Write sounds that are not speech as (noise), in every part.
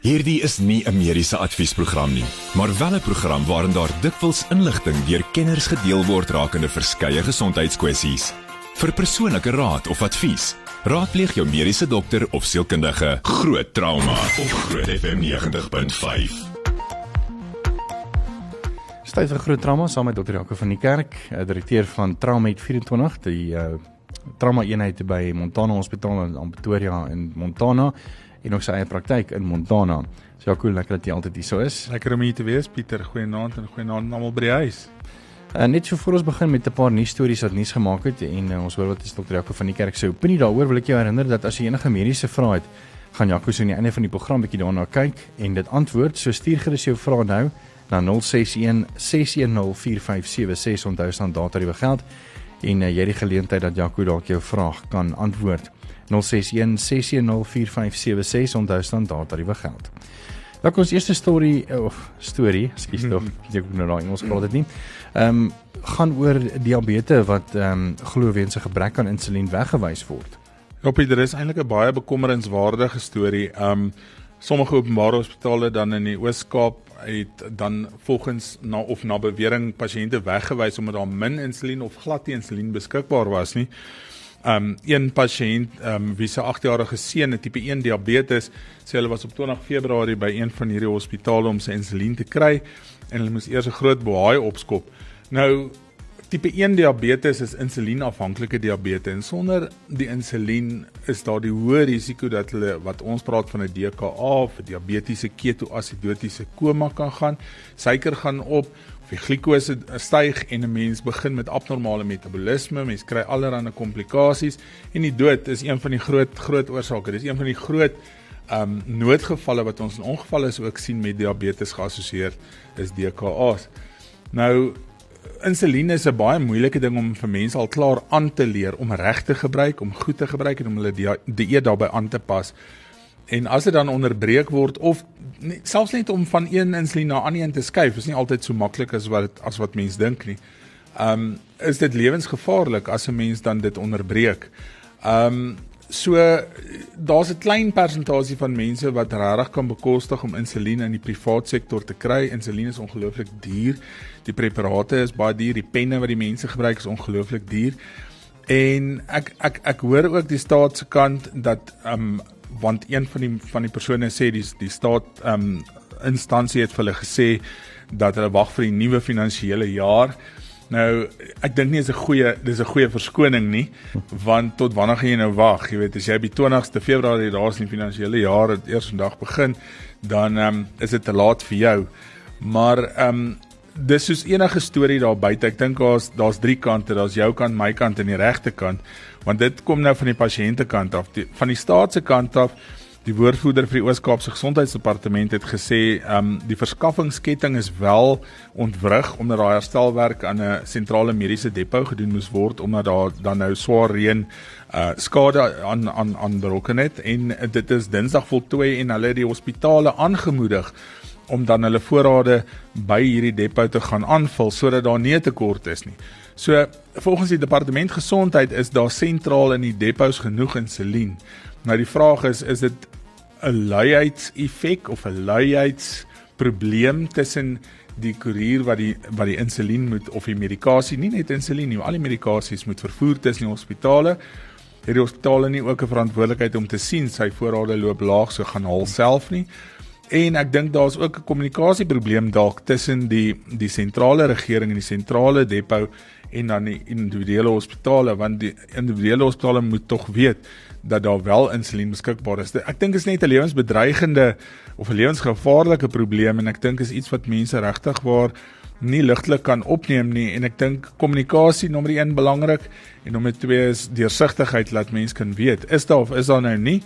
Hierdie is nie 'n mediese adviesprogram nie, maar wel 'n program waarin daar dikwels inligting deur kenners gedeel word rakende verskeie gesondheidskwessies. Vir persoonlike raad of advies, raadpleeg jou mediese dokter of sielkundige. Groot trauma op Groot FM 90.5. Stay vir groot trauma saam met dokter Jaco van die Kerk, eh, direkteur van Traumamed 24, die uh, trauma eenheid by Montana Hospitaal in Pretoria in Montana en ook sy eie praktyk in Montana. So ja, cool, lekker dat jy altyd hier so is. Lekker om hier te wees, Pieter. Goeienaand en goeienaand almal by die huis. Uh, net so voor ons begin met 'n paar nuus stories wat nuus gemaak het en uh, ons hoor wat is dokter Jaco van die kerk se opinie daaroor wil ek jou herinner dat as jy enige mediese vrae het, gaan Jaco so aan die einde van die program bietjie daarna kyk en dit antwoord. So stuur gerus jou vrae nou na 061 610 4576 onthou staan data die geld en uh, jy het die geleentheid dat Jaco dalk jou vraag kan antwoord. 0616104576 onthou staan daar tariewe geld. Nou kom ons eerste storie of storie, ekskuus tog, (laughs) ek moet nou daai Engels praat dit nie. Ehm um, gaan oor diabetes wat ehm um, glo weens 'n gebrek aan insulien weggewys word. Ja, Pieter, dit is eintlik 'n baie bekommerenswaardige storie. Ehm um, sommige openbare hospitale dan in die Oos-Kaap het dan volgens na of na bewering pasiënte weggewys omdat daar min insulien of glad nie insulien beskikbaar was nie um een pasiënt um wie se 8-jarige seun 'n tipe 1 diabetes sê hulle was op 20 Februarie by een van hierdie hospitale om sy insulien te kry en hulle moes eers 'n groot bohaai opskop. Nou tipe 1 diabetes is insulienafhanklike diabetes en sonder die insulien is daar die hoë risiko dat hulle wat ons praat van 'n DKA of diabetiese ketoasidotiese koma kan gaan. Suiker gaan op die glikose styg en 'n mens begin met abnormale metabolisme, mens kry allerlei komplikasies en die dood is een van die groot groot oorsake. Dis een van die groot um noodgevalle wat ons in ongevalle is ook sien met diabetes geassosieer is DKA's. Nou insulien is 'n baie moeilike ding om vir mense al klaar aan te leer om reg te gebruik, om goed te gebruik en om hulle dieet daarbey aan te pas. En as dit dan onderbreek word of nie, selfs net om van een insulien na ander een te skuif, is nie altyd so maklik as wat as wat mense dink nie. Um is dit lewensgevaarlik as 'n mens dan dit onderbreek. Um so daar's 'n klein persentasie van mense wat regtig kan bekostig om insulien in die privaat sektor te kry. Insulien is ongelooflik duur. Die preparate is baie duur, die penne wat die mense gebruik is ongelooflik duur. En ek ek ek hoor ook die staat se kant dat um want een van die van die persone sê die die staat ehm um, instansie het vir hulle gesê dat hulle wag vir die nuwe finansiële jaar. Nou ek dink nie is 'n goeie dis 'n goeie verskoning nie want tot wanneer gaan jy nou wag? Jy weet as jy by 20ste Februarie daar's in die finansiële jaar het eers vandag begin dan ehm um, is dit te laat vir jou. Maar ehm um, dis soos enige storie daar buite. Ek dink daar's daar's drie kante. Daar's jou kant, my kant en die regte kant want dit kom nou van die pasiënte kant af die, van die staat se kant af die woordvoerder vir die Oos-Kaapse Gesondheidsdepartement het gesê ehm um, die verskaffingsketting is wel ontwrig omdat daar herstelwerk aan 'n sentrale mediese depo gedoen moes word omdat daar dan nou swaar reën uh skade aan aan aan berokken het en dit is Dinsdag voltooi en hulle het die hospitale aangemoedig om dan hulle voorrade by hierdie depo te gaan aanvul sodat daar nie 'n tekort is nie. So volgens die departement gesondheid is daar sentraal in die depots genoeg insulien. Nou die vraag is is dit 'n luiheidseffek of 'n luiheidsprobleem tussen die koerier wat die wat die insulien moet of die medikasie nie net insulien nie, al die medikasies moet vervoer tussen die hospitale. Het die hospitale nie ook 'n verantwoordelikheid om te sien sy voorrade loop laag so gaan haal self nie? En ek dink daar's ook 'n kommunikasieprobleem dalk tussen die die sentrale regering en die sentrale depo en dan die individuele hospitale want die individuele hospitale moet tog weet dat daar wel insulien beskikbaar is. Ek dink is net 'n lewensbedreigende of 'n lewensgevaarlike probleem en ek dink is iets wat mense regtig waar nie ligtelik kan opneem nie en ek dink kommunikasie nommer 1 belangrik en nommer 2 is deursigtigheid laat mense kan weet is daar of is daar nou nie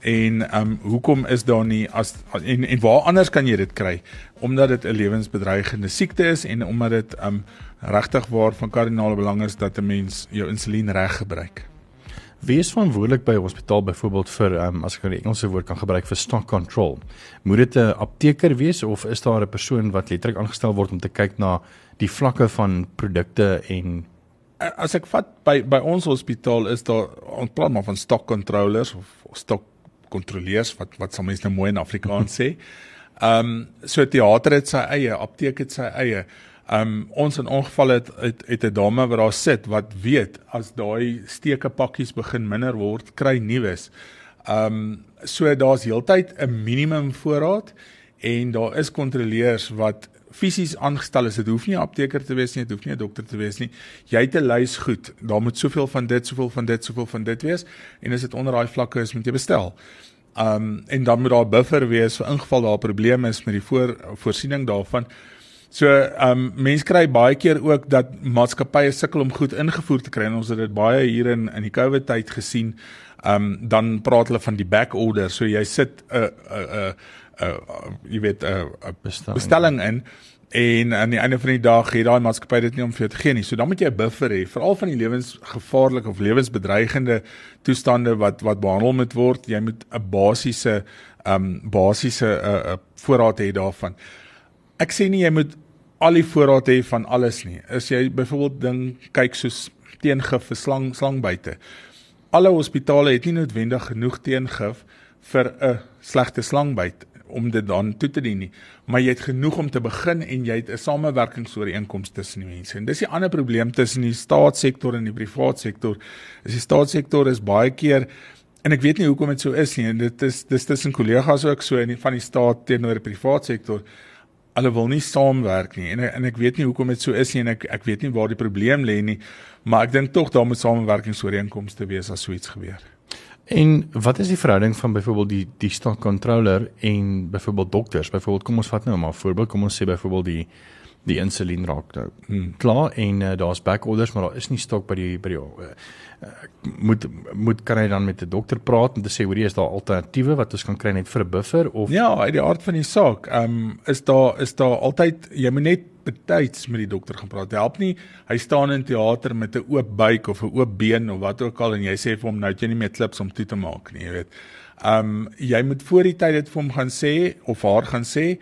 en ehm um, hoekom is daar nie as en en waar anders kan jy dit kry omdat dit 'n lewensbedreigende siekte is en omdat dit ehm um, regtig waar van kardinale belang is dat 'n mens jou insulien reg gebruik. Wie is verantwoordelik by hospitaal byvoorbeeld vir um, as ek nou die Engelse woord kan gebruik vir stock control? Moet dit 'n apteker wees of is daar 'n persoon wat letterlik aangestel word om te kyk na die vlakke van produkte en as ek vat by by ons hospitaal is daar ons praat maar van stock controllers of stock kontroleurs wat wat sal mense nou mooi in Afrikaans sê. (laughs) Ehm um, so teater het sy eie, apteek het sy eie. Ehm um, ons in ongeval het het, het 'n dame wat daar sit wat weet as daai steke pakkies begin minder word, kry nuus. Ehm um, so daar's heeltyd 'n minimum voorraad en daar is kontroleurs wat fisies aangestel is. Dit hoef nie 'n apteker te wees nie, dit hoef nie 'n dokter te wees nie. Jy het 'n lys goed. Daar moet soveel van dit, soveel van dit, soveel van dit wees en as dit onder daai vlakke is, moet jy bestel. Um en dan moet daar 'n buffer wees vir ingeval daar 'n probleem is met die voor voorsiening daarvan. So um mense kry baie keer ook dat maatskappye sukkel om goed ingevoer te kry en ons het dit baie hier in in die COVID tyd gesien. Um dan praat hulle van die back order. So jy sit 'n 'n 'n jy weet 'n bestelling. bestelling in en aan die einde van die dag gee daai maatskappy dit nie om vir jou te gee nie. So dan moet jy 'n buffer hê, veral van die lewensgevaarlike of lewensbedreigende toestande wat wat behandel moet word. Jy moet 'n basiese um basiese 'n uh, uh, voorraad hê daarvan. Ek sê nie jy moet al die voorraad hê van alles nie. As jy byvoorbeeld ding kyk soos teengif vir slang slangbyte. Alle hospitale het nie noodwendig genoeg teengif vir 'n slegte slangbyt om dit dan toe te dien nie, maar jy het genoeg om te begin en jy het 'n samewerkingsooreenkoms tussen die mense. En dis die ander probleem tussen die staatssektor en die private sektor. Is die staatssektor is baie keer en ek weet nie hoekom dit so is nie en dit is dis tussen kollegas ook so in die, van die staat teenoor die private sektor. Hulle wil nie saamwerk nie en en ek weet nie hoekom dit so is nie en ek ek weet nie waar die probleem lê nie, maar ek dink tog daar moet samewerkingsooreenkomste wees as so iets gebeur. En wat is die verhouding van byvoorbeeld die die stock controller en byvoorbeeld dokters? Byvoorbeeld kom ons vat nou maar 'n voorbeeld, kom ons sê byvoorbeeld die die insulien raak nou. Hmm. Klaar en uh, daar's back orders, maar daar is nie stok by die by die uh, moet moet kan hy dan met 'n dokter praat om te sê hoor jy is daar alternatiewe wat ons kan kry net vir 'n buffer of Ja, uit die aard van die saak, ehm um, is daar is daar altyd jy moet net betyds met die dokter gaan praat. Help nie hy staan in teater met 'n oop buik of 'n oop been of wat ook al en jy sê vir hom nou jy nie meer klips om toe te maak nie, jy weet. Ehm um, jy moet voor die tyd dit vir hom gaan sê of haar gaan sê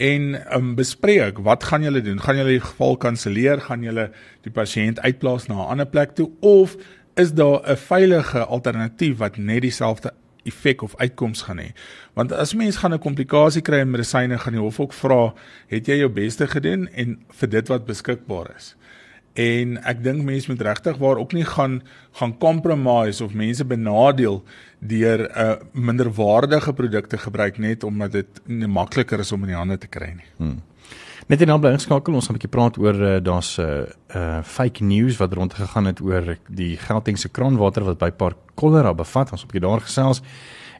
en um, bespreek wat gaan julle doen? Gaan julle die geval kanselleer? Gaan julle die pasiënt uitplaas na 'n ander plek toe of is daar 'n veilige alternatief wat net dieselfde effek of uitkoms gaan hê. Want as mens gaan 'n komplikasie kry in medisyne, gaan die hof ook vra, het jy jou beste gedoen en vir dit wat beskikbaar is. En ek dink mense moet regtig waar ook nie gaan gaan compromise of mense benadeel deur 'n uh, minderwaardige produkte gebruik net omdat dit makliker is om in die hande te kry nie. Hmm. Net en dan bly inskakel ons gaan 'n bietjie praat oor uh, daar's 'n uh, uh, fake news wat rondgegaan het oor die Gautengse kraanwater wat by paar kolera bevat. Ons 'n bietjie daar gesels.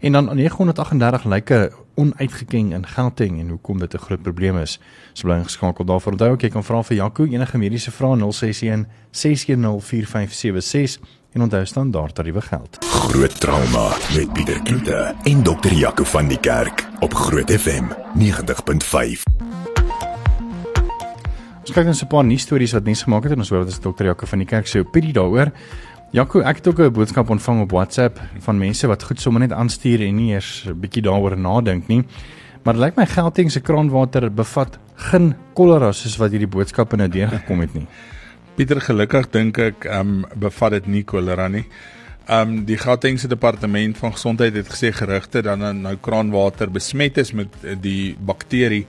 En dan 938 lyke onuitgeken in Gauteng en hoekom dit 'n groot probleem is. So bly ingeskakel daarvoor. Onthou ek kan vra vir Jaco enige mediese vrae 061 610 4576 en onthou standaard tariewe geld. Groot trauma met Pieter Kloete en dokter Jaco van die Kerk op Groot FM 90.5. Ons kyk net 'n paar nuus stories wat nuus gemaak het en ons hoor wat is dokter Jaco van die kerk se opinie daaroor. Jaco, ek het ook 'n boodskap ontvang op WhatsApp van mense wat goed sommer net aanstuur en nie eers 'n bietjie daaroor nadink nie. Maar dit lyk my Gauteng se kraanwater bevat geen kolera soos wat hierdie boodskappe nou deurgekom het nie. (laughs) Pieter, gelukkig dink ek ehm um, bevat dit nie kolera nie. Ehm um, die Gautengse departement van gesondheid het gesê gerugte dan nou kraanwater besmet is met die bakterie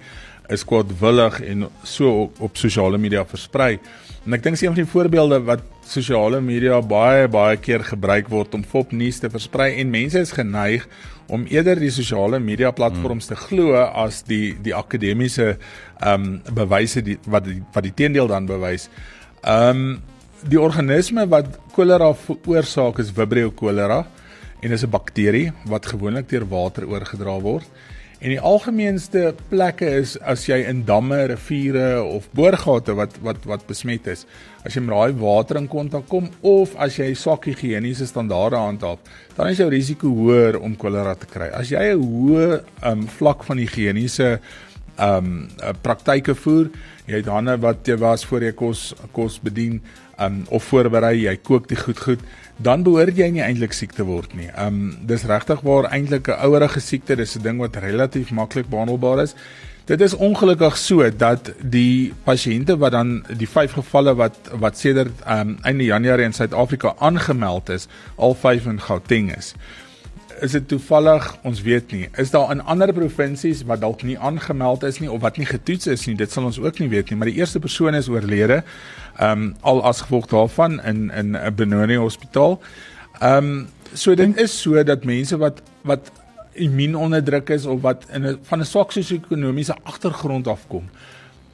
is kwaadwillig en so op, op sosiale media versprei. En ek dink dis een van die voorbeelde wat sosiale media baie baie keer gebruik word om fopnuus te versprei en mense is geneig om eerder die sosiale media platforms te glo as die die akademiese ehm um, bewyse die, wat die, wat die teendeel dan bewys. Ehm um, die organisme wat kolera veroorsaak is Vibrio cholera en is 'n bakterie wat gewoonlik deur water oorgedra word. En die algemeenste plekke is as jy in damme, riviere of boorgate wat wat wat besmet is. As jy met daai water in kontak kom of as jy swak higiëniese standaarde handhaaf, dan is jou risiko hoër om kolera te kry. As jy 'n hoë um, vlak van higiëniese um praktyke voer, jy het hande wat jy was voor jy kos kos bedien um of voorberei, jy kook dit goed goed dan behoort jy nie eintlik siek te word nie. Um dis regtig waar eintlik 'n ouerige siekte, dis 'n ding wat relatief maklik behandelbaar is. Dit is ongelukkig so dat die pasiënte wat dan die 5 gevalle wat wat sedert um einde Januarie in Suid-Afrika aangemeld is, al 5 in Gauteng is. is dit toevallig? Ons weet nie. Is daar in ander provinsies wat dalk nie aangemeld is nie of wat nie getoets is nie? Dit sal ons ook nie weet nie, maar die eerste persoon is oorlede. Ehm um, al as gevolg daarvan in in 'n Benoni Hospitaal. Ehm um, so dit is so dat mense wat wat immuunonderdruk is of wat in 'n van 'n swak sosio-ekonomiese agtergrond afkom,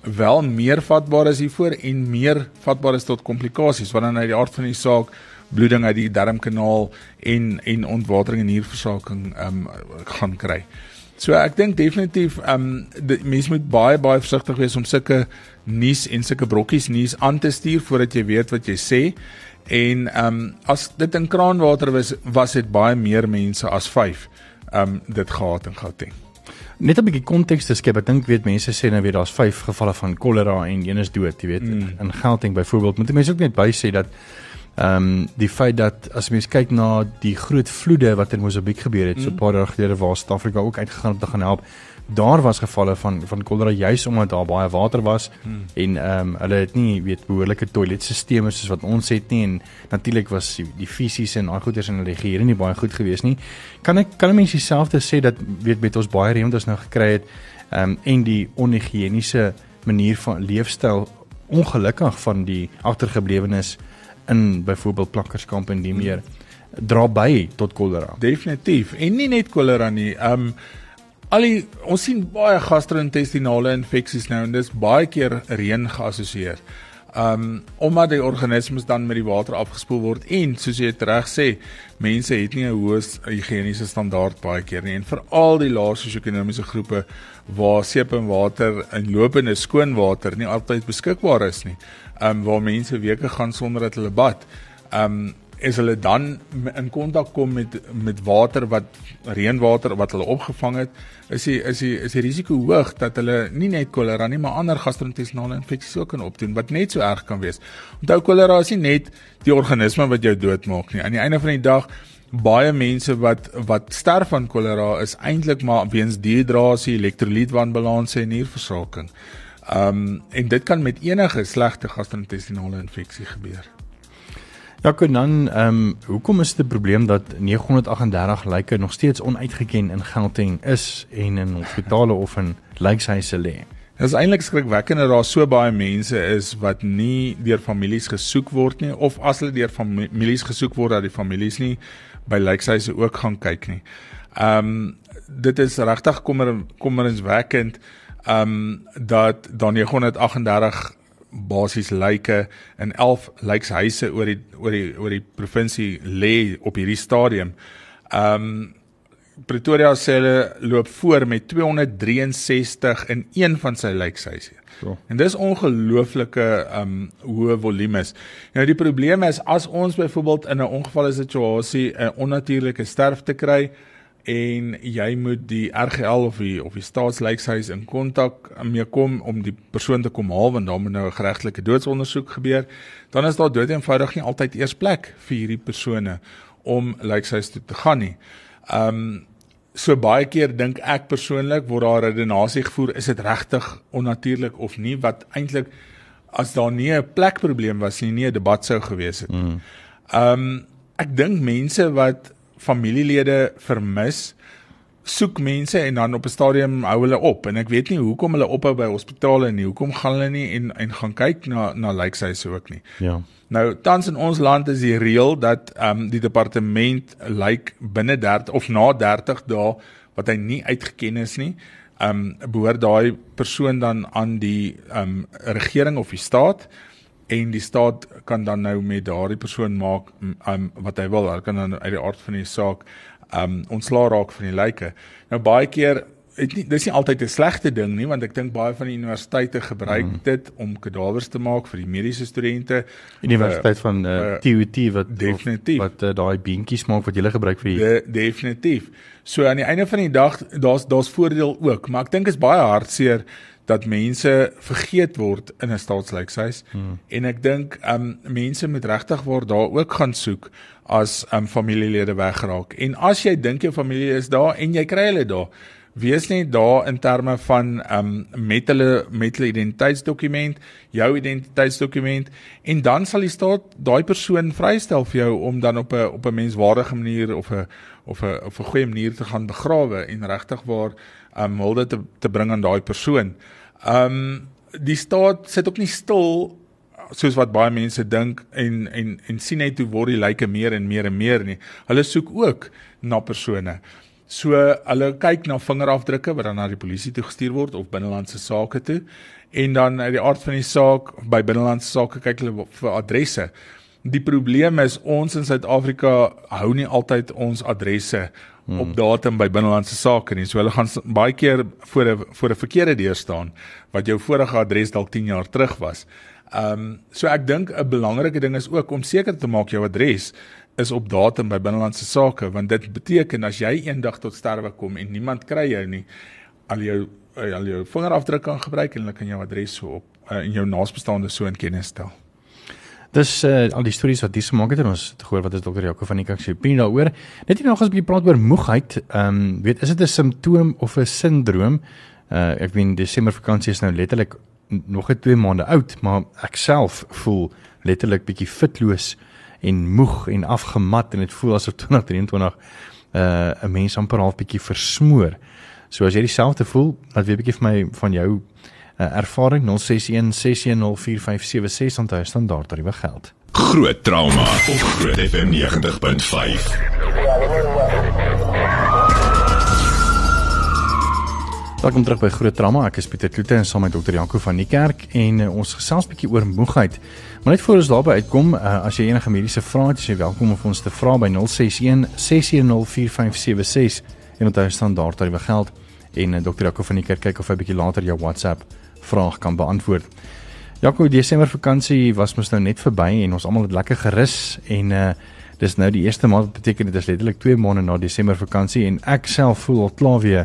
wel meer vatbaar is hiervoor en meer vatbaar is tot komplikasies wanneer hy die aard van die saak bloeding uit die darmkanaal en en ontwatering en nierversaking ehm um, gaan kry. So ek dink definitief ehm um, mense moet baie baie versigtig wees om sulke nuus en sulke brokkies nuus aan te stuur voordat jy weet wat jy sê. En ehm um, as dit in kraanwater was was dit baie meer mense as 5 ehm um, dit gehad in Gauteng. Net 'n bietjie konteks te skep. Ek dink weet mense sê nou weer daar's 5 gevalle van kolera en een is dood, jy weet. Mm. In Gauteng byvoorbeeld moet mense ook net by sê dat Ehm um, die feit dat as mens kyk na die groot vloede wat in Mosambiek gebeur het mm. so 'n paar jaar gelede waar Suid-Afrika ook uitgegaan om te gaan help, daar was gevalle van van kolera juis omdat daar baie water was mm. en ehm um, hulle het nie weet behoorlike toiletstelsels soos wat ons het nie en natuurlik was die, die fisiese en daai goeders in hulle higiëne nie baie goed geweest nie. Kan ek kan 'n mens dieselfde sê dat weet met ons baie reënd ons nou gekry het ehm um, en die onhigiëniese manier van leefstyl ongelukkig van die agtergeblewenes in byvoorbeeld plakkerskamp en die meer dra by tot kolera. Definitief. En nie net kolera nie. Um al die ons sien baie gastro-intestinale infeksies nou en dis baie keer reën geassosieer. Um omdat die organismes dan met die water afgespoel word en soos jy reg sê, mense het nie 'n hoë higiëniese standaard baie keer nie en veral die lae sosio-ekonomiese groepe waar seep en water en lopende skoon water nie altyd beskikbaar is nie um waar mense weke gaan sonder dat hulle bad. Um is hulle dan in kontak kom met met water wat reënwater wat hulle opgevang het, is die is die is die risiko hoog dat hulle nie net kolera nie, maar ander gastro-intestinale infeksies ook kan opdoen wat net so erg kan wees. Onthou kolera is nie net die organisme wat jou doodmaak nie. Aan die einde van die dag baie mense wat wat sterf van kolera is eintlik maar weens dehydrasie, elektrolytwanbalanse en nierversaking. Um en dit kan met enige slegte gastro-intestinale infeksie gebeur. Ja, dan ehm um, hoekom is dit 'n probleem dat 938 lyke nog steeds onuitgeken in Gauteng is en in hospitale of in lijkhuise lê? Dit is eintlik skrikwekkend dat daar so baie mense is wat nie deur families gesoek word nie of as hulle deur families gesoek word dat die families nie by lijkhuise ook gaan kyk nie. Ehm um, dit is regtig kommer kommerenswekkend um dat daar 938 basies lyke in 11 lykshuise oor die oor die oor die provinsie lê op hierdie stadium. Um Pretoria sê hulle loop voor met 263 in een van sy lykshuise. So. En dis ongelooflike um hoë volumes. Nou die probleem is as ons byvoorbeeld in 'n ongevalle situasie 'n onnatuurlike sterfte kry, en jy moet die RGL of die of die staatslykshuis in kontak mee kom om die persoon te kom haal want daar moet nou 'n geregtelike doodsondersoek gebeur, dan is daar dood eenvoudig nie altyd eers plek vir hierdie persone om lykshuis toe te gaan nie. Um so baie keer dink ek persoonlik word daar redenasie gevoer is dit regtig onnatuurlik of nie wat eintlik as daar nie 'n plekprobleem was nie, nie 'n debat sou gewees het. Mm. Um ek dink mense wat familielede vermis, soek mense en dan op 'n stadium hou hulle op en ek weet nie hoekom hulle ophou by hospitale nie. Hoekom gaan hulle nie en en gaan kyk na na lijkhuise ook nie. Ja. Nou tans in ons land is die reël dat ehm um, die departement lyk binne 30 of na 30 dae wat hy nie uitgeken is nie, ehm um, behoort daai persoon dan aan die ehm um, regering of die staat en die staat kan dan nou met daardie persoon maak um, wat hy wil. Hy kan dan uit die aard van die saak um ontslaa raak van die lyke. Nou baie keer dit nie dis nie altyd 'n slegte ding nie want ek dink baie van die universiteite gebruik mm. dit om kadavers te maak vir die mediese studente. Universiteit uh, van uh, uh, TUT wat definitief wat uh, daai beentjies maak wat jy gebruik vir de, definitief. So aan die einde van die dag daar's daar's voordeel ook, maar ek dink is baie hartseer dat mense vergeet word in 'n staatslykshuis hmm. en ek dink um mense met regtig word daar ook gaan soek as um familielede wegraak en as jy dink jou familie is daar en jy kry hulle daar wees net daar in terme van um met hulle met hulle identiteitsdokument jou identiteitsdokument en dan sal die staat daai persoon vrystel vir jou om dan op 'n op 'n menswaardige manier of 'n of 'n of 'n goeie manier te gaan begrawe en regtig waar um hulde te te bring aan daai persoon. Um die staat sit ook nie stil soos wat baie mense dink en en en sien net hoe word die lyke meer en meer en meer nie. Hulle soek ook na persone. So hulle kyk na vingerafdrukke wat dan na die polisie toe gestuur word of binnelandse sake toe en dan uit die aard van die saak by binnelandse sake kyk hulle vir adresse. Die probleem is ons in Suid-Afrika hou nie altyd ons adresse hmm. op datum by binnelandse sake nie. So hulle gaan baie keer voor 'n voor 'n verkeerde deur staan wat jou vorige adres dalk 10 jaar terug was. Ehm um, so ek dink 'n belangrike ding is ook om seker te maak jou adres is op datum by binnelandse sake want dit beteken as jy eendag tot sterwe kom en niemand kry jou nie al jou al jou vingerafdruk kan gebruik en hulle kan jou adres so op uh, en jou naasbestaande so in kennis stel. Dis uh, al die stories wat dis gemaak het en ons het gehoor wat is dokter Jaco van die Kak se opinie daaroor. Net hier nog eens 'n bietjie praat oor moegheid. Ehm um, weet is dit 'n simptoom of 'n sindroom? Uh ek weet Desember vakansie is nou letterlik nog net 2 maande oud, maar ek self voel letterlik bietjie fitloos en moeg en afgemat en dit voel asof (laughs) 2023 uh 'n mens amper half bietjie versmoor. So as jy dieselfde voel, laat weet 'n bietjie vir my van jou uh, ervaring 0616104576 onthou standaard tariewe geld. Groot trauma op Groot FM 90.5. Welkom terug by Groot Trauma. Ek is Pieter Kloete en saam met dokter Janko van die kerk en uh, ons gesels bietjie oor moegheid. Maar net voor ons daarby uitkom, uh, as jy enige mediese vrae het, is jy welkom om ons te vra by 061 6104576 en onthou standaard tariewe geld en uh, dokter Janko van die kerk kyk of hy bietjie later jou WhatsApp vraag kan beantwoord. Jaco, Desember vakansie was mos nou net verby en ons almal het lekker gerus en uh dis nou die eerste maand wat beteken dit is letterlik 2 maande na Desember vakansie en ek self voel al klaar weer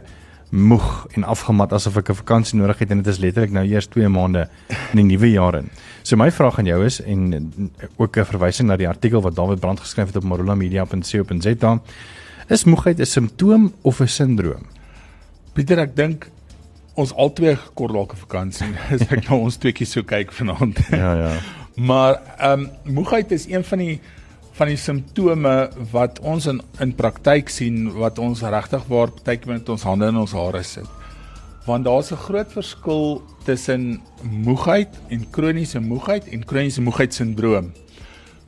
moeg en afgemat asof ek 'n vakansie nodig het en dit is letterlik nou eers 2 maande in die nuwe jaar in. So my vraag aan jou is en ook 'n verwysing na die artikel wat David Brand geskryf het op marulamedia.co.za. Is moegheid 'n simptoom of 'n sindroom? Pieter, ek dink ons albei kort dalk 'n vakansie (laughs) as ek nou ons tweeetjie so kyk vanaand. (laughs) Ja ja. (laughs) maar ehm um, moegheid is een van die van die simptome wat ons in in praktyk sien wat ons regtig waar partykeer met ons hande in ons hare sit. Want daar's 'n groot verskil tussen moegheid en kroniese moegheid en kroniese moegheidssindroom.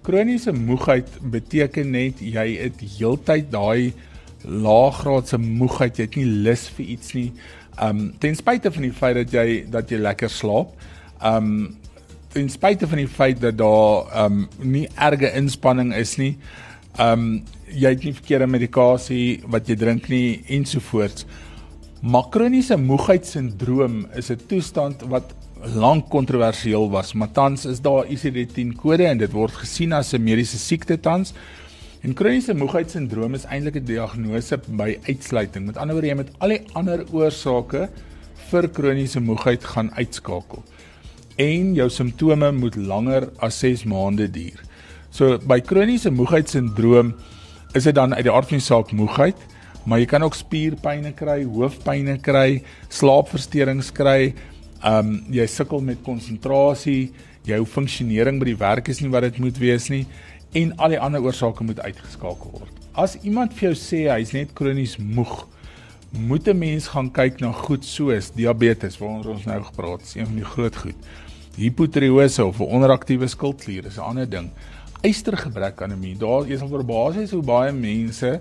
Kroniese moegheid beteken net jy het heeltyd daai laaggraadse moegheid, jy het nie lus vir iets nie. Um ten spyte van die feit dat jy dat jy lekker slaap. Um ten spyte van die feit dat daar um nie erge inspanning is nie. Um jy het nie verkeerde medikasie wat jy drink nie ensovoorts. Makroniese moegheidssindroom is 'n toestand wat lank kontroversieel was, maar tans is daar ICD-10 kode en dit word gesien as 'n mediese siekte tans. En kroniese moegheidssindroom is eintlik 'n diagnose by uitsluiting. Met ander woorde, jy met al die ander oorsake vir kroniese moegheid gaan uitskakel. En jou simptome moet langer as 6 maande duur. So by kroniese moegheidssindroom is dit dan uit die aard van die saak moegheid, maar jy kan ook spierpynne kry, hoofpynne kry, slaapversteurings kry. Um jy sukkel met konsentrasie, jou funksionering by die werk is nie wat dit moet wees nie en al die ander oorsake moet uitgeskakel word. As iemand vir jou sê hy's net kronies moeg, moet 'n mens gaan kyk na goed soos diabetes waaroor ons nou gepraat het, een van die groot goed. Hipotireose of 'n onderaktiewe skildklier is 'n ander ding. Ystergebrek anemie. Daar is al verbaasend hoe baie mense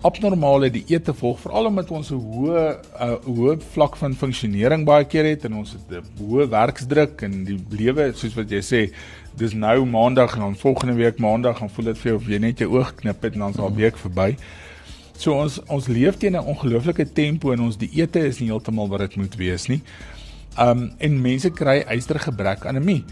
abnormale dieete volg veral omdat ons 'n hoë 'n hoë vlak van funksionering baie keer het en ons het 'n hoë werksdruk en die lewe soos wat jy sê dis nou maandag en dan volgende week maandag gaan voel dit vir jou of jy net jou oog knip het en dan is al week verby. So ons ons leef teen 'n ongelooflike tempo en ons dieete is nie heeltemal wat dit moet wees nie. Um en mense kry ystergebrek anemie.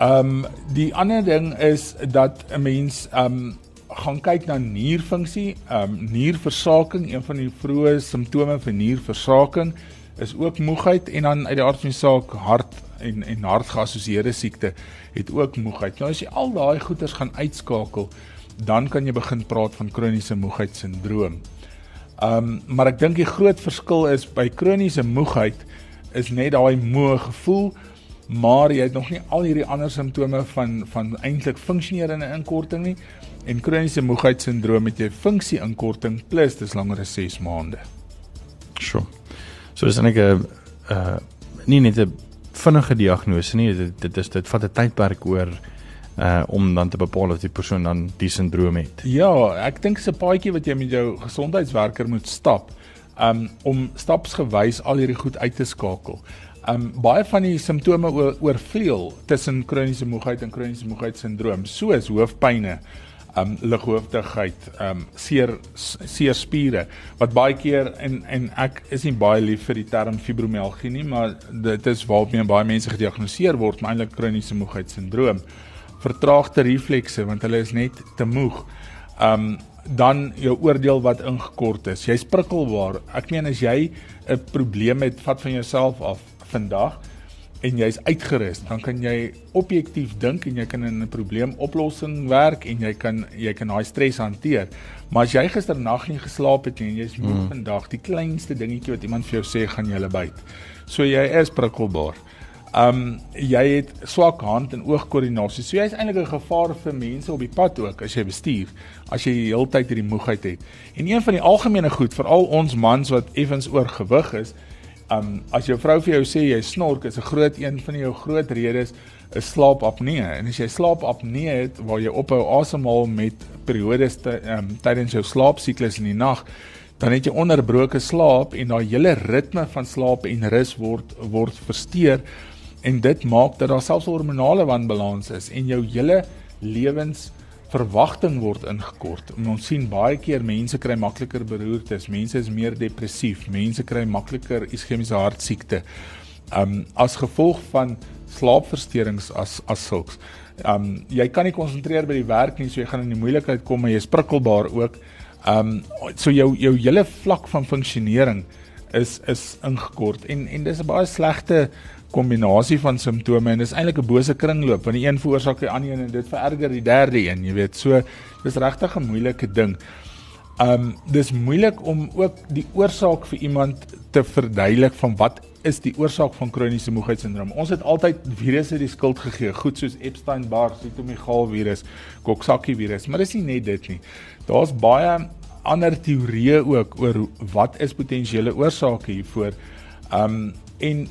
Um die ander ding is dat 'n mens um gaan kyk na nierfunksie, um, nierversaking, een van die vroeë simptome vir nierversaking is ook moegheid en dan uit die aard van die saak hart en en hartgeassosieerde siekte het ook moegheid. Nou as jy al daai goeters gaan uitskakel, dan kan jy begin praat van kroniese moegheidssindroom. Um, maar ek dink die groot verskil is by kroniese moegheid is net daai moe gevoel maar jy het nog nie al hierdie ander simptome van van eintlik funksionerende inkorting nie En kroniese moegheidssindroom het jy funksieinkorting plus dis langer as 6 maande. Sure. So dis net 'n uh nie net 'n vinnige diagnose nie, dit dit is dit vat 'n tydperk oor uh om dan te bepaal of die persoon dan die sindroom het. Ja, ek dink dis 'n paadjie wat jy met jou gesondheidswerker moet stap um om stapsgewys al hierdie goed uit te skakel. Um baie van die simptome oor, oorvleuel tussen kroniese moegheid en kroniese moegheidssindroom, soos hoofpynne, um lighoofdigheid, um seer seer spiere wat baie keer en en ek is nie baie lief vir die term fibromialgie nie, maar dit is waarmee baie mense gediagnoseer word, maar eintlik kroniese moegheidssindroom. Vertraagde reflekse want hulle is net te moeg. Um dan jou oordeel wat ingekort is. Jy's prikkelbaar. Ek meen as jy 'n probleem het, vat van jouself af vandag en jy's uitgerus, dan kan jy objektief dink en jy kan in 'n probleemoplossing werk en jy kan jy kan daai stres hanteer. Maar as jy gisternag nie geslaap het nie en jy's moeg mm. vandag, die kleinste dingetjie wat iemand vir jou sê, gaan jy hulle byt. So jy is prikkelbaar. Um jy het swak hand en oogkoördinasie. So jy's eintlik 'n gevaar vir mense op die pad ook as jy bestuur, as jy die hele tyd hierdie moegheid het. En een van die algemene goed vir al ons mans wat effens oorgewig is, um as jou vrou vir jou sê jy snork is 'n groot een van jou groot redes is slaapapnee. En as jy slaapapnee het waar jy ophou asemhaal met periodes te, um, tydens jou slaapsiklus in die nag dan het jy onderbroke slaap en daai hele ritme van slaap en rus word word versteur en dit maak dat daar selfs hormonale wanbalans is en jou hele lewens verwagting word ingekort. En ons sien baie keer mense kry makliker beroertes, mense is meer depressief, mense kry makliker iskemiese hartsiekte. Um as gevolg van slaapversteurings as as sulks. Um jy kan nie konsentreer by die werk nie, so jy gaan in die moeilikheid kom en jy is prikkelbaar ook. Um so jou jou hele vlak van funksionering is is ingekort en en dis 'n baie slegte kombinasie van simptome en dis eintlik 'n bose kringloop want die een veroorsaak die ander een en dit vererger die derde een, jy weet. So dis regtig 'n moeilike ding. Um dis moeilik om ook die oorsaak vir iemand te verduidelik van wat is die oorsaak van kroniese moegheidssindroom. Ons het altyd virusse die skuld gegee, goed soos Epstein-Barr, Cytomegalo virus, Coxsackie virus, maar dis nie net dit nie. Daar's baie ander teorieë ook oor wat is potensiële oorsake hiervoor. Um en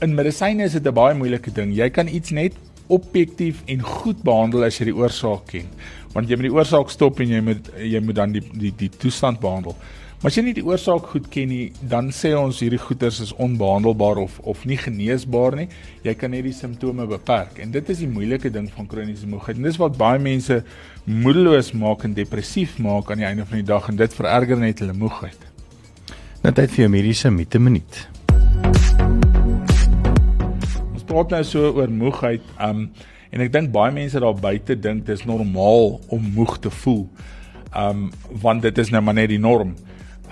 in medisyne is dit 'n baie moeilike ding. Jy kan iets net objektief en goed behandel as jy die oorsaak ken. Want jy moet die oorsaak stop en jy moet jy moet dan die die die toestand behandel. Maar as jy nie die oorsaak goed ken nie, dan sê ons hierdie goeters is onbehandelbaar of of nie geneesbaar nie. Jy kan net die simptome beperk. En dit is die moeilike ding van kroniese moegheid. En dis wat baie mense moedeloos maak en depressief maak aan die einde van die dag en dit vererger net hulle moegheid. Nou tyd vir jou mediese minuut praat nou so oor moegheid. Um en ek dink baie mense daar buite dink dis normaal om moeg te voel. Um want dit is nou maar net die norm.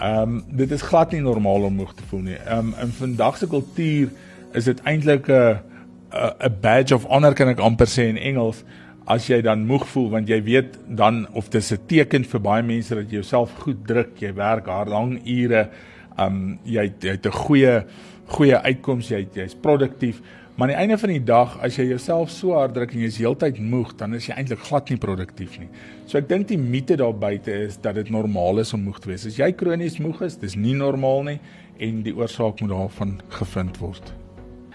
Um dit is glad nie normaal om moeg te voel nie. Um in vandag se kultuur is dit eintlik 'n 'n badge of honor kan ek amper sê in Engels as jy dan moeg voel want jy weet dan of dis 'n teken vir baie mense dat jy jouself goed druk, jy werk hard lang ure, um jy jy het 'n goeie goeie uitkoms, jy jy's produktief. Maar aan die einde van die dag, as jy jouself so hard druk en jy is heeltyd moeg, dan is jy eintlik glad nie produktief nie. So ek dink die mite daar buite is dat dit normaal is om moeg te wees. As jy kronies moeg is, dis nie normaal nie en die oorsaak moet daarvan gevind word.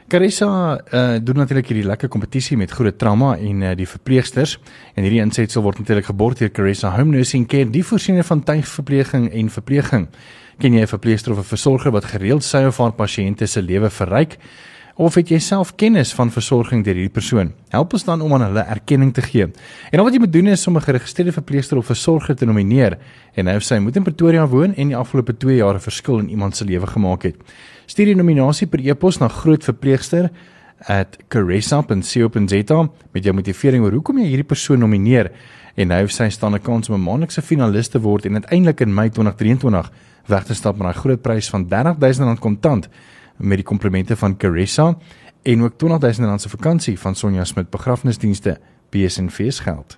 Carissa uh, doen natuurlik hierdie lekker kompetisie met groot trauma en uh, die verpleegsters en hierdie insetsel word natuurlik geborg deur Carissa Home Nursing Care, die voorsiening van tuigverpleging en verpleging. Ken jy 'n verpleegster of 'n versorger wat gereeld sy of haar pasiënte se lewe verryk? Of het jy self kennis van versorging deur hierdie persoon? Help ons dan om aan hulle erkenning te gee. En al wat jy moet doen is om 'n geregistreerde verpleegster of versorger te nomineer en hy of sy moet in Pretoria woon en die afgelope 2 jaar 'n verskil in iemand se lewe gemaak het. Stuur die nominasie per e-pos na grootverpleegster@caressa.co.za met jou motivering oor hoekom jy hierdie persoon nomineer en hy of sy staan 'n kans om 'n maandelikse finalis te word en uiteindelik in Mei 2023 weg te stap met 'n groot prys van R30000 kontant met die komplimente van Caressa en ook R20000 se vakansie van Sonja Smit begrafnisdienste BSNV's geld.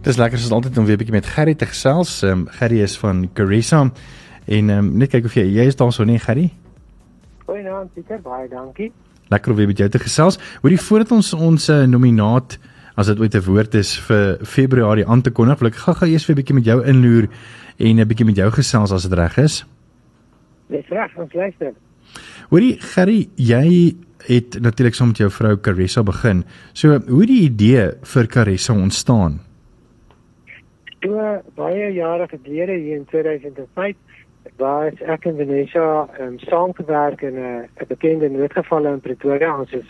Dis lekker soos altyd om weer 'n bietjie met Gerry te gesels. Ehm um, Gerry is van Carissa en ehm um, net kyk of jy jy is daar so nie Gerry? Goeienaand Pieter, baie dankie. Lekker om weer met jou te gesels. Hoorie voordat ons ons uh, nominaat as dit ooit 'n woord is vir Februarie aan te kondig, wil ek gou-gou eers weer 'n bietjie met jou inloer en 'n bietjie met jou gesels as dit reg is. Dis reg, ons luister. Hoorie Gerry, jy het natuurlik saam met jou vrou Carissa begin. So, hoe die idee vir Carissa ontstaan? Toe baie jare gelede hier in 2005 was ek en Vanessa um, saamgewerk in 'n 'n bekende noodgevalle in Pretoria ons is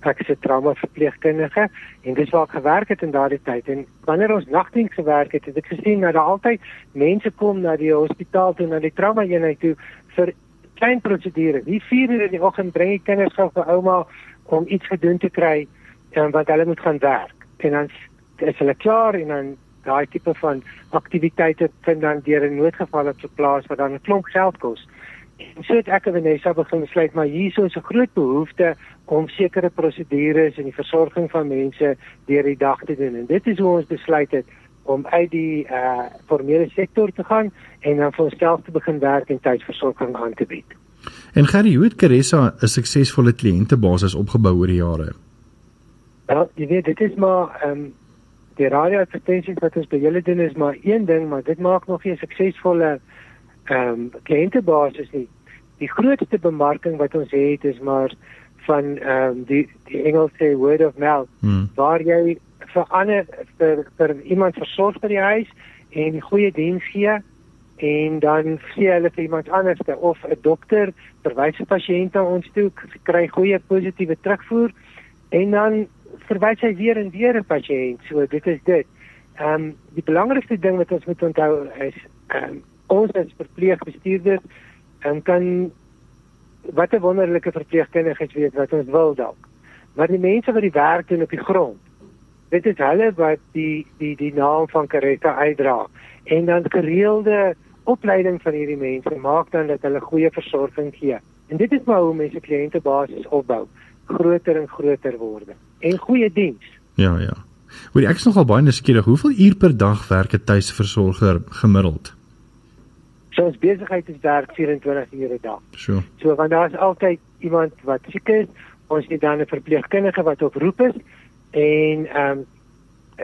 ek is 'n trauma verpleegkundige en dis waar ek gewerk het in daardie tyd en wanneer ons nagdiens gewerk het het ek gesien dat daar altyd mense kom na die hospitaal toe na die trauma eenheid toe vir klein prosedure. Die 4 uur in die oggend bring die kinders gou vir ouma om iets gedoen te kry en wat hulle moet gaan werk. En dan is hulle klaar en dan daai tipe van aktiwiteite vind dan deur 'n noodgeval op plaas wat dan 'n klomp geld kos. En so het ek en Vanessa begin besluit maar hier is 'n groot behoefte om sekere prosedures en die versorging van mense deur die dag te doen. En dit is hoe ons besluit het om uit die uh formele sektor te gaan en dan vir onsself te begin werk en tydversorging aan te bied. En Gerry, hoe het Caressa 'n suksesvolle kliëntebasis opgebou oor die jare? Wel, jy weet dit is maar ehm um, die radioadvertensies wat ons by julle doen is maar een ding, maar dit maak nog nie 'n suksesvolle ehm um, kliëntebasis nie. Die grootste bemarking wat ons het is maar van ehm um, die die Engelse word of mouth hmm. waar jy vir ander vir vir iemand versorg by die huis en goeie diens gee en dan sê hulle vir iemand anders of 'n dokter verwys 'n pasiënt na ons toe kry goeie positiewe terugvoer en dan verwys hy weer en weer 'n pasiënt. So dit is dit. Ehm um, die belangrikste ding wat ons moet onthou is ehm um, ons as verpleegbestuurders en kan wat 'n wonderlike verpleegkundiges weet wat ons wil dalk. Maar die mense wat die werk doen op die grond. Dit is hulle wat die die die naam van Karetta uitdra en dan gereelde opleiding van hierdie mense maak dan dat hulle goeie versorging gee. En dit is maar hoe mense kliëntebasis opbou groter en groter word en goeie diens. Ja, ja. Hoor ek is nogal baie nuuskierig. Hoeveel uur per dag werk 'n tuisversorger gemiddeld? So ons besigheid is werk 24 ure 'n dag. So. So want daar is altyd iemand wat siek is. Ons het dan 'n verpleegkundige wat op roep is en ehm um,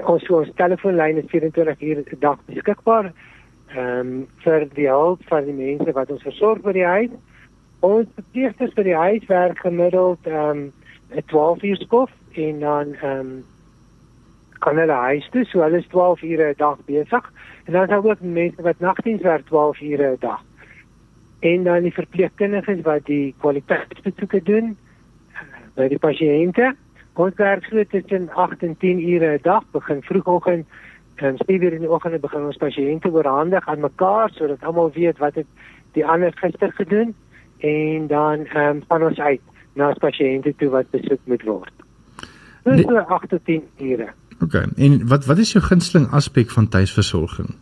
ons so ons telefoonlyn is 24 ure 'n dag beskikbaar. Ehm um, vir die hulp van die mense wat ons versorg by die huis. Ons verpleegsters by die huis werk gemiddeld ehm um, 'n 12 uur skof en dan ehm um, kan hulle huis toe, so hulle is 12 ure 'n dag besig. En dan is daar ook mense wat nagdiens werk 12 ure 'n dag. En dan die verpleegkundiges wat die kwaliteitsbesoeke doen uh, by die pasiënte. Ons werk so tussen 8 en 10 ure 'n dag, begin vroegoggend en spesifiek in die oggend begin ons pasiënte oorhandig aan mekaar sodat almal weet wat het die ander gister gedoen en dan ehm um, van ons uit na pasiënte toe wat besoek moet word. Dis so 8 tot 10 ure. OK. En wat wat is jou gunsteling aspek van tuisversorging?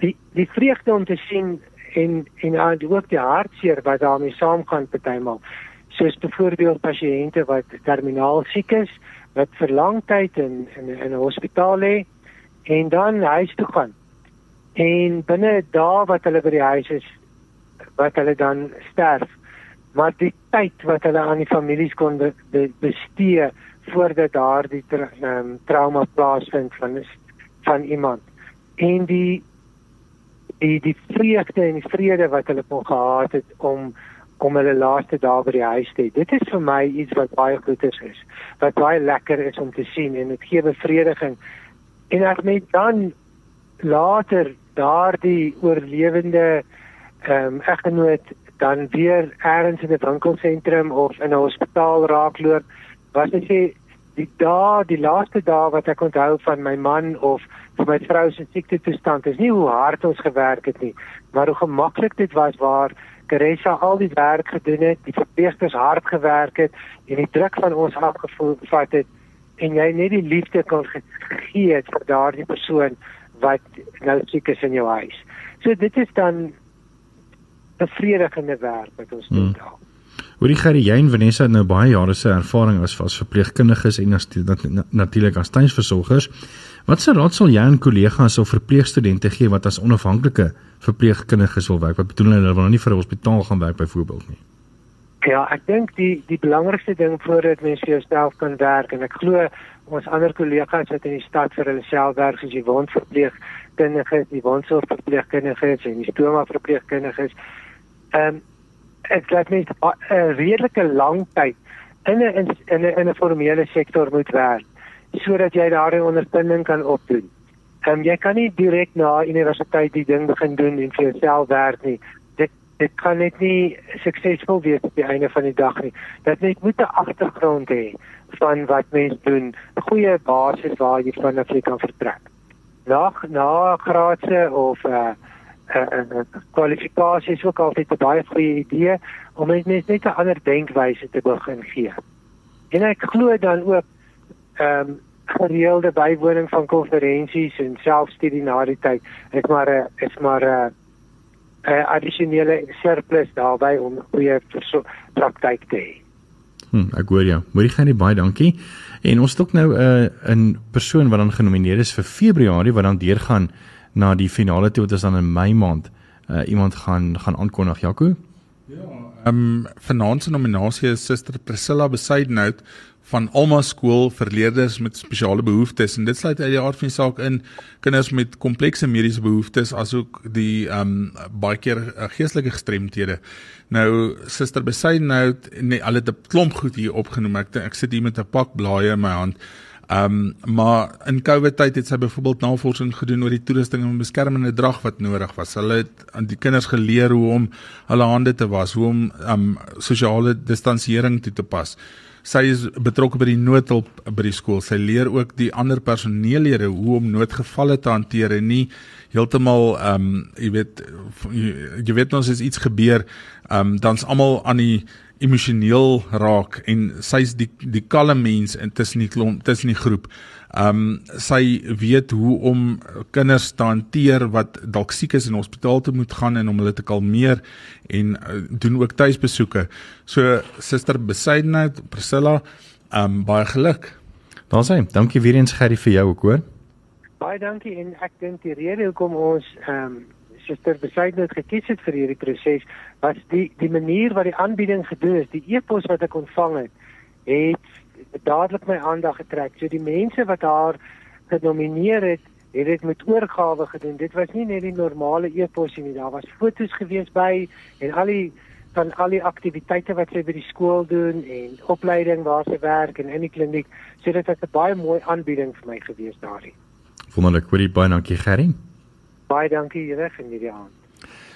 Die die vreugde om te sien en en ook die hartseer wat daarmee saamgaan partymal. Soos byvoorbeeld pasiënte wat terminaal siek is, wat vir lang tyd in in in 'n hospitaal lê en dan huis toe gaan. En binne dae wat hulle by die huis is, wat hulle dan sterf, maar die tyd wat hulle aan die families kon be, be, bestee voordat daardie tra, um, trauma plaasvind van van iemand en die die die vreugde en die vrede wat hulle kon gehad het om om hulle laaste dae by die huis te hê. Dit is vir my iets wat baie goed is, is wat baie lekker is om te sien en dit gee bevrediging. En as mens dan later daardie oorlewende ehm um, eggenoot dan weer eers in 'n winkelsentrum of in 'n hospitaal raakloop, wat jy sê die dae, die laaste dae wat ek onthou van my man of vir my vrou se siekte toestand is nie hoe hard ons gewerk het nie, maar hoe gemaklik dit was waar Teresa al die werk gedoen het, die verpleegsters hard gewerk het en die druk van ons afgevat het en jy net die liefde kan gee het vir daardie persoon wat nou siek is in jou huis. So dit is dan bevredigende werk wat ons doen hmm. daar. Hoorie Gerry, jy en Vanessa het nou baie jare se ervaring as as verpleegkundiges en as natuurlik as tuisversorgers. Wat se raad sal jy aan kollegas of verpleegstudente gee wat as onafhanklike verpleegkundiges wil werk? Wat bedoel hulle wil nou nie vir 'n hospitaal gaan werk byvoorbeeld nie? Ja, ek dink die die belangrikste ding voordat mens vir jouself kan werk en ek glo ons ander kollegas wat in die stad vir hulle self werk soos die wondverpleegkundiges, die wondsorgverpleegkundiges en die stoma verpleegkundiges. Ehm um, ek laat net 'n redelike lang tyd in 'n in 'n in 'n formele sektor moet werk sodat jy daardie ondersteuning kan opdoen. Ehm um, jy kan nie direk na universiteit die ding begin doen en vir jouself werk nie. Dit dit kan net nie suksesvol wees op die einde van die dag nie. Dat net moet 'n agtergrond hê van wat mens doen, 'n goeie basis waar jy vanaf jy kan vertrek. Na na graadse of 'n uh, kwalifikasie is ook altyd 'n baie goeie idee om net net 'n ander denkwyse te begin gee. En ek glo dan ook ehm um, gereelde bywoning van konferensies en selfstudie na die tyd is maar 'n is maar 'n 'n addisionele surplus daarbey om goeie praktyk te hê. Hm, ek hoor jou. Moet jy gaan nie baie dankie. En ons het ook nou 'n uh, 'n persoon wat dan genomineer is vir Februarie wat dan deurgaan na die finale toe wat ons dan in Mei maand uh, iemand gaan gaan aankondig Jaco. Ja, ehm um, vanaand se nominasie is Suster Priscilla Besaidnout van Alma skool vir leerders met spesiale behoeftes en dit sluit uit die aard van die saak in kinders met komplekse mediese behoeftes asook die ehm um, baie keer uh, geestelike gestremthede. Nou Suster Besaidnout nee, al het 'n klomp goed hier opgenoem. Ek ek sit hier met 'n pak blaaie in my hand. Ehm um, maar in COVID tyd het sy byvoorbeeld navorsing gedoen oor die toerusting en beskermende drag wat nodig was. Hulle het aan die kinders geleer hoe om hulle hande te was, hoe om ehm um, sosiale distansiering toe te pas. Sy is betrokke by die noodhulp by die skool. Sy leer ook die ander personeellede hoe om noodgevalle te hanteer en nie heeltemal ehm um, jy weet jy weet ons as iets gebeur, ehm um, dan's almal aan die emosioneel raak en sy's die die kalme mens intussen die klomp tussen die groep. Ehm um, sy weet hoe om kinders te hanteer wat dalk siek is en hospitaal toe moet gaan en om hulle te kalmeer en uh, doen ook tuisbesoeke. So suster Besaidenheid Priscilla, ehm um, baie geluk. Daar sê, dankie weer eens Gerry vir jou ook hoor. Baie dankie en ek dink die rede hoekom ons ehm um, suster Besaidenheid gekies het vir hierdie proses was die die manier wat die aanbieding gedoen is, die e-pos wat ek ontvang het, het dadelik my aandag getrek. So die mense wat haar genomineer het, het dit met oorgawe gedoen. Dit was nie net die normale e-pos nie, daar was foto's gewees by en al die van al die aktiwiteite wat sy by die skool doen en opleiding waar sy werk en in die kliniek. So dit was 'n baie mooi aanbieding vir my gewees daarin. Wonderlik, baie dankie Gerrie. Baie dankie julle vir hierdie aand.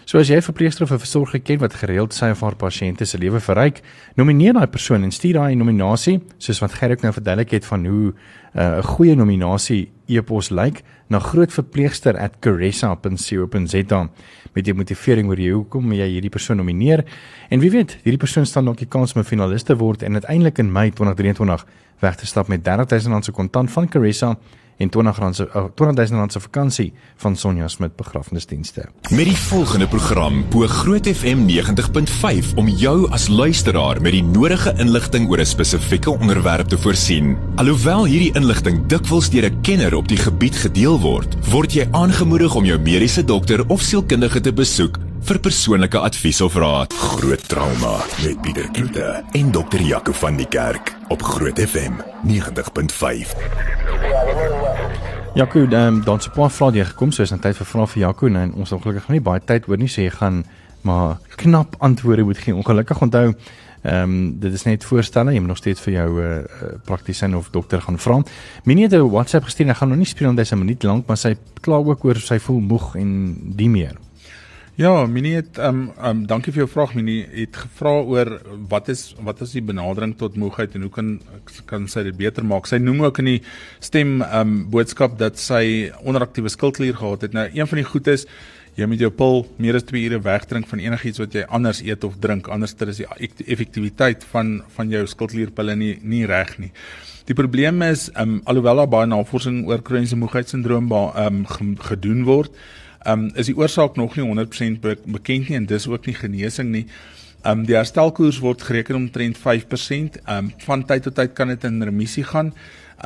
So as jy 'n verpleegster of 'n versorger ken wat gereeld sy of haar pasiënte se lewe verryk, nomineer daai persoon en stuur daai nominasie, soos wat Gerrit nou verduidelik het van hoe uh, 'n uh, goeie nominasie e-pos lyk na grootverpleegster@caressa.co.za met die motivering oor hoekom jy hierdie persoon nomineer en wie weet, hierdie persoon staan dalk die kans om 'n finalis te word en uiteindelik in Mei 2023 weg te stap met R30000 se kontant van Caressa en 20 rand se 20 000 rand se vakansie van Sonja Smit begrafnisdienste. Met die volgende program bo Groot FM 90.5 om jou as luisteraar met die nodige inligting oor 'n spesifieke onderwerp te voorsien. Alhoewel hierdie inligting dikwels deur 'n kenner op die gebied gedeel word, word jy aangemoedig om jou mediese dokter of sielkundige te besoek vir persoonlike advies of raad. Groot trauma met Pieter Kloete en dokter Jaco van die Kerk op Groot FM 90.5. Jaco, um, dan se paar vrae hier gekom, so is 'n tyd vir vrae vir Jaco en ons ongelukkig nie baie tyd oor nie, so jy gaan maar knap antwoorde moet gee. Ongelukkig onthou Ehm um, dit is net voorstelle, jy moet nog steeds vir jou uh, praktisyn of dokter gaan vra. Minie het 'n WhatsApp gestuur en ek gaan nog nie speel omdat hy 'n minuut lank, maar sy kla ook oor sy voel moeg en die meer. Ja, Minnie het ehm um, ehm um, dankie vir jou vraag Minnie. Het gevra oor wat is wat is die benadering tot moegheid en hoe kan kan sy dit beter maak? Sy noem ook in die stem ehm um, boodskap dat sy onderaktiewe skildklier gehad het. Nou een van die goed is jy moet jou pil meer as 2 ure wegdrink van enigiets wat jy anders eet of drink. Anders is die effektiwiteit van van jou skildklierpille nie nie reg nie. Die probleem is ehm um, alhoewel daar baie navorsing oor kroniese moegheidssindroom ehm um, gedoen word um, is die oorsaak nog nie 100% be bekend nie en dis ook nie genesing nie. Um die herstelkoers word gereken omtrent 5%. Um van tyd tot tyd kan dit in remissie gaan.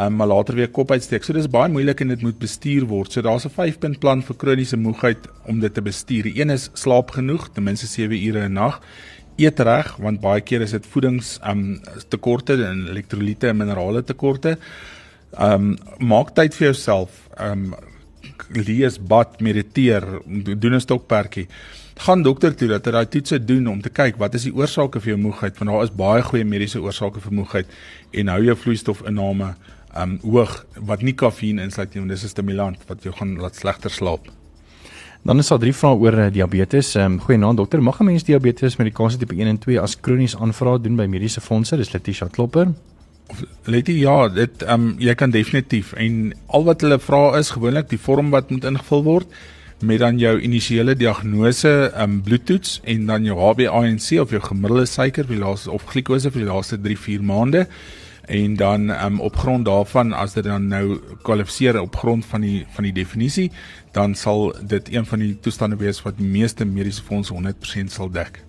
Um maar later weer kop uitsteek. So dis baie moeilik en dit moet bestuur word. So daar's 'n 5-punt plan vir kroniese moegheid om dit te bestuur. Die een is slaap genoeg, ten minste 7 ure 'n nag. Eet reg want baie keer is dit voedings um tekorte en elektrolyte en minerale tekorte. Um maak tyd vir jouself. Um lees, bad, mediteer, doen 'n stokperdjie. Gaan dokter toe dat hy daai toetse doen om te kyk wat is die oorsake vir jou moegheid want daar is baie goeie mediese oorsake vir moegheid en hou jou vloeistofinname um hoog wat nie kafeïn insluit nie want dis 'n stimulant wat jou gaan laat slegter slaap. Dan is daar drie vrae oor uh, diabetes. Ehm um, goeienaand dokter, mag 'n mens diabetes medikasie tipe 1 en 2 as kronies aanvra doen by mediese fondse? Dis Letitia Klopper. Letty ja, dit ehm um, jy kan definitief en al wat hulle vra is gewoonlik die vorm wat moet ingevul word met dan jou initiële diagnose, ehm um, bloedtoets en dan jou HbA1c of jou gemiddelde suiker vir die laaste of glikose vir die laaste 3-4 maande en dan um, op grond daarvan as dit dan nou kwalifiseer op grond van die van die definisie, dan sal dit een van die toestande wees wat die meeste mediese fondse 100% sal dek.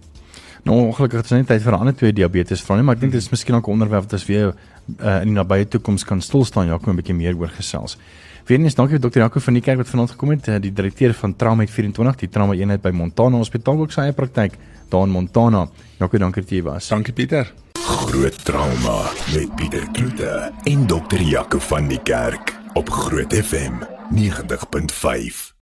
Nou ongelukkig is dit net tyd vir 'n ander twee diabetes vrae, maar ek dink dit is miskien ook 'n onderwerp wat ons weer uh, in die nabye toekoms kan stil staan, ja, kom 'n bietjie meer oor gesels. Weerens dankie vir dokter Jaco van die kerk wat vanaand gekom het, eh, die direkteur van Trauma 24, die trauma eenheid by Montana Hospitaal ook sy eie praktyk daar in Montana. Jaco, dankie dat jy was. Dankie Pieter. Groot trauma met Pieter Kloete en dokter Jaco van die kerk op Groot FM 90.5.